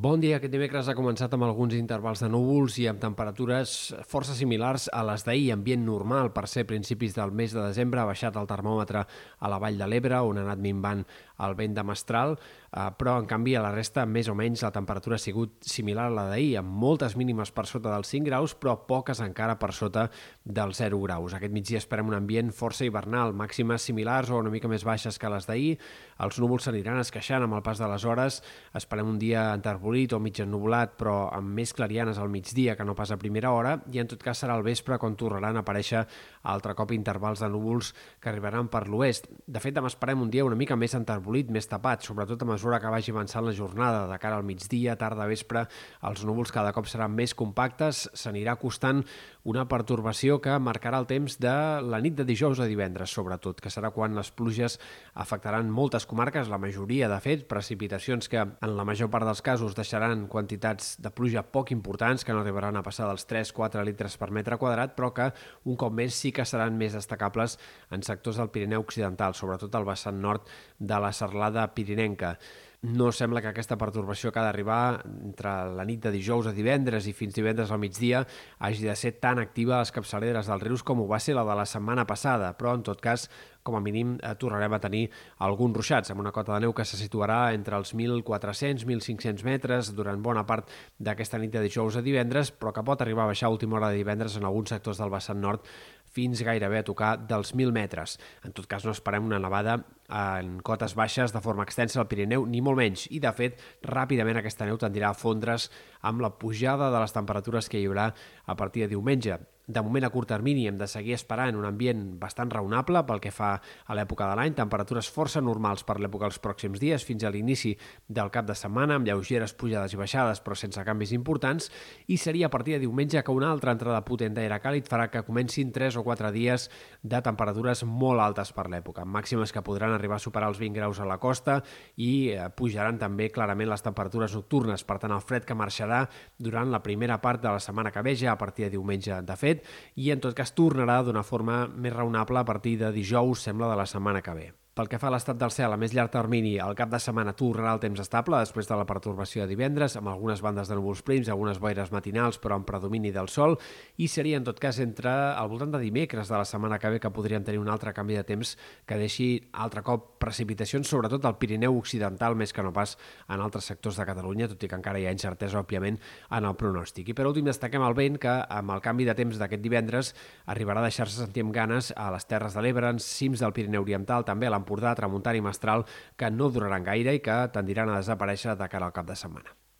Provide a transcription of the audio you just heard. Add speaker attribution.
Speaker 1: Bon dia. Aquest dimecres ha començat amb alguns intervals de núvols i amb temperatures força similars a les d'ahir. Ambient normal per ser principis del mes de desembre. Ha baixat el termòmetre a la Vall de l'Ebre, on ha anat minvant el vent de mestral, eh, però en canvi a la resta més o menys la temperatura ha sigut similar a la d'ahir, amb moltes mínimes per sota dels 5 graus, però poques encara per sota dels 0 graus. Aquest migdia esperem un ambient força hivernal, màximes similars o una mica més baixes que les d'ahir. Els núvols s'aniran esqueixant amb el pas de les hores. Esperem un dia enterbolit enterbolit o mig ennubulat, però amb més clarianes al migdia que no pas a primera hora, i en tot cas serà al vespre quan tornaran a aparèixer altre cop intervals de núvols que arribaran per l'oest. De fet, demà esperem un dia una mica més enterbolit, més tapat, sobretot a mesura que vagi avançant la jornada. De cara al migdia, tarda, vespre, els núvols cada cop seran més compactes, s'anirà costant una pertorbació que marcarà el temps de la nit de dijous a divendres, sobretot, que serà quan les pluges afectaran moltes comarques, la majoria, de fet, precipitacions que en la major part dels casos deixaran quantitats de pluja poc importants, que no arribaran a passar dels 3-4 litres per metre quadrat, però que un cop més sí que seran més destacables en sectors del Pirineu Occidental, sobretot al vessant nord de la serlada pirinenca. No sembla que aquesta pertorbació que ha d'arribar entre la nit de dijous a divendres i fins divendres al migdia hagi de ser tan activa a les capçaleres dels rius com ho va ser la de la setmana passada, però en tot cas com a mínim eh, tornarem a tenir alguns ruixats, amb una cota de neu que se situarà entre els 1.400 1.500 metres durant bona part d'aquesta nit de dijous a divendres, però que pot arribar a baixar a última hora de divendres en alguns sectors del vessant nord fins gairebé a tocar dels 1.000 metres. En tot cas, no esperem una nevada en cotes baixes de forma extensa al Pirineu, ni molt menys. I, de fet, ràpidament aquesta neu tendirà a fondre's amb la pujada de les temperatures que hi haurà a partir de diumenge. De moment, a curt termini, hem de seguir esperant un ambient bastant raonable pel que fa a l'època de l'any, temperatures força normals per l'època dels pròxims dies, fins a l'inici del cap de setmana, amb lleugeres pujades i baixades, però sense canvis importants, i seria a partir de diumenge que una altra entrada potent d'aire càlid farà que comencin 3 o 4 dies de temperatures molt altes per l'època, màximes que podran arribar a superar els 20 graus a la costa i eh, pujaran també clarament les temperatures nocturnes, per tant el fred que marxarà durant la primera part de la setmana que ve, ja a partir de diumenge. De fet, i en tot cas tornarà d'una forma més raonable a partir de dijous, sembla, de la setmana que ve. Pel que fa a l'estat del cel, a més llarg termini, el cap de setmana tornarà el temps estable després de la pertorbació de divendres, amb algunes bandes de núvols prims, algunes boires matinals, però amb predomini del sol, i seria en tot cas entre al voltant de dimecres de la setmana que ve que podríem tenir un altre canvi de temps que deixi altre cop precipitacions, sobretot al Pirineu Occidental, més que no pas en altres sectors de Catalunya, tot i que encara hi ha incertesa, òbviament, en el pronòstic. I per últim destaquem el vent que, amb el canvi de temps d'aquest divendres, arribarà a deixar-se sentir amb ganes a les Terres de l'Ebre, en cims del Pirineu Oriental, també a l'Empordà, Tramuntana i Mestral, que no duraran gaire i que tendiran a desaparèixer de cara al cap de setmana.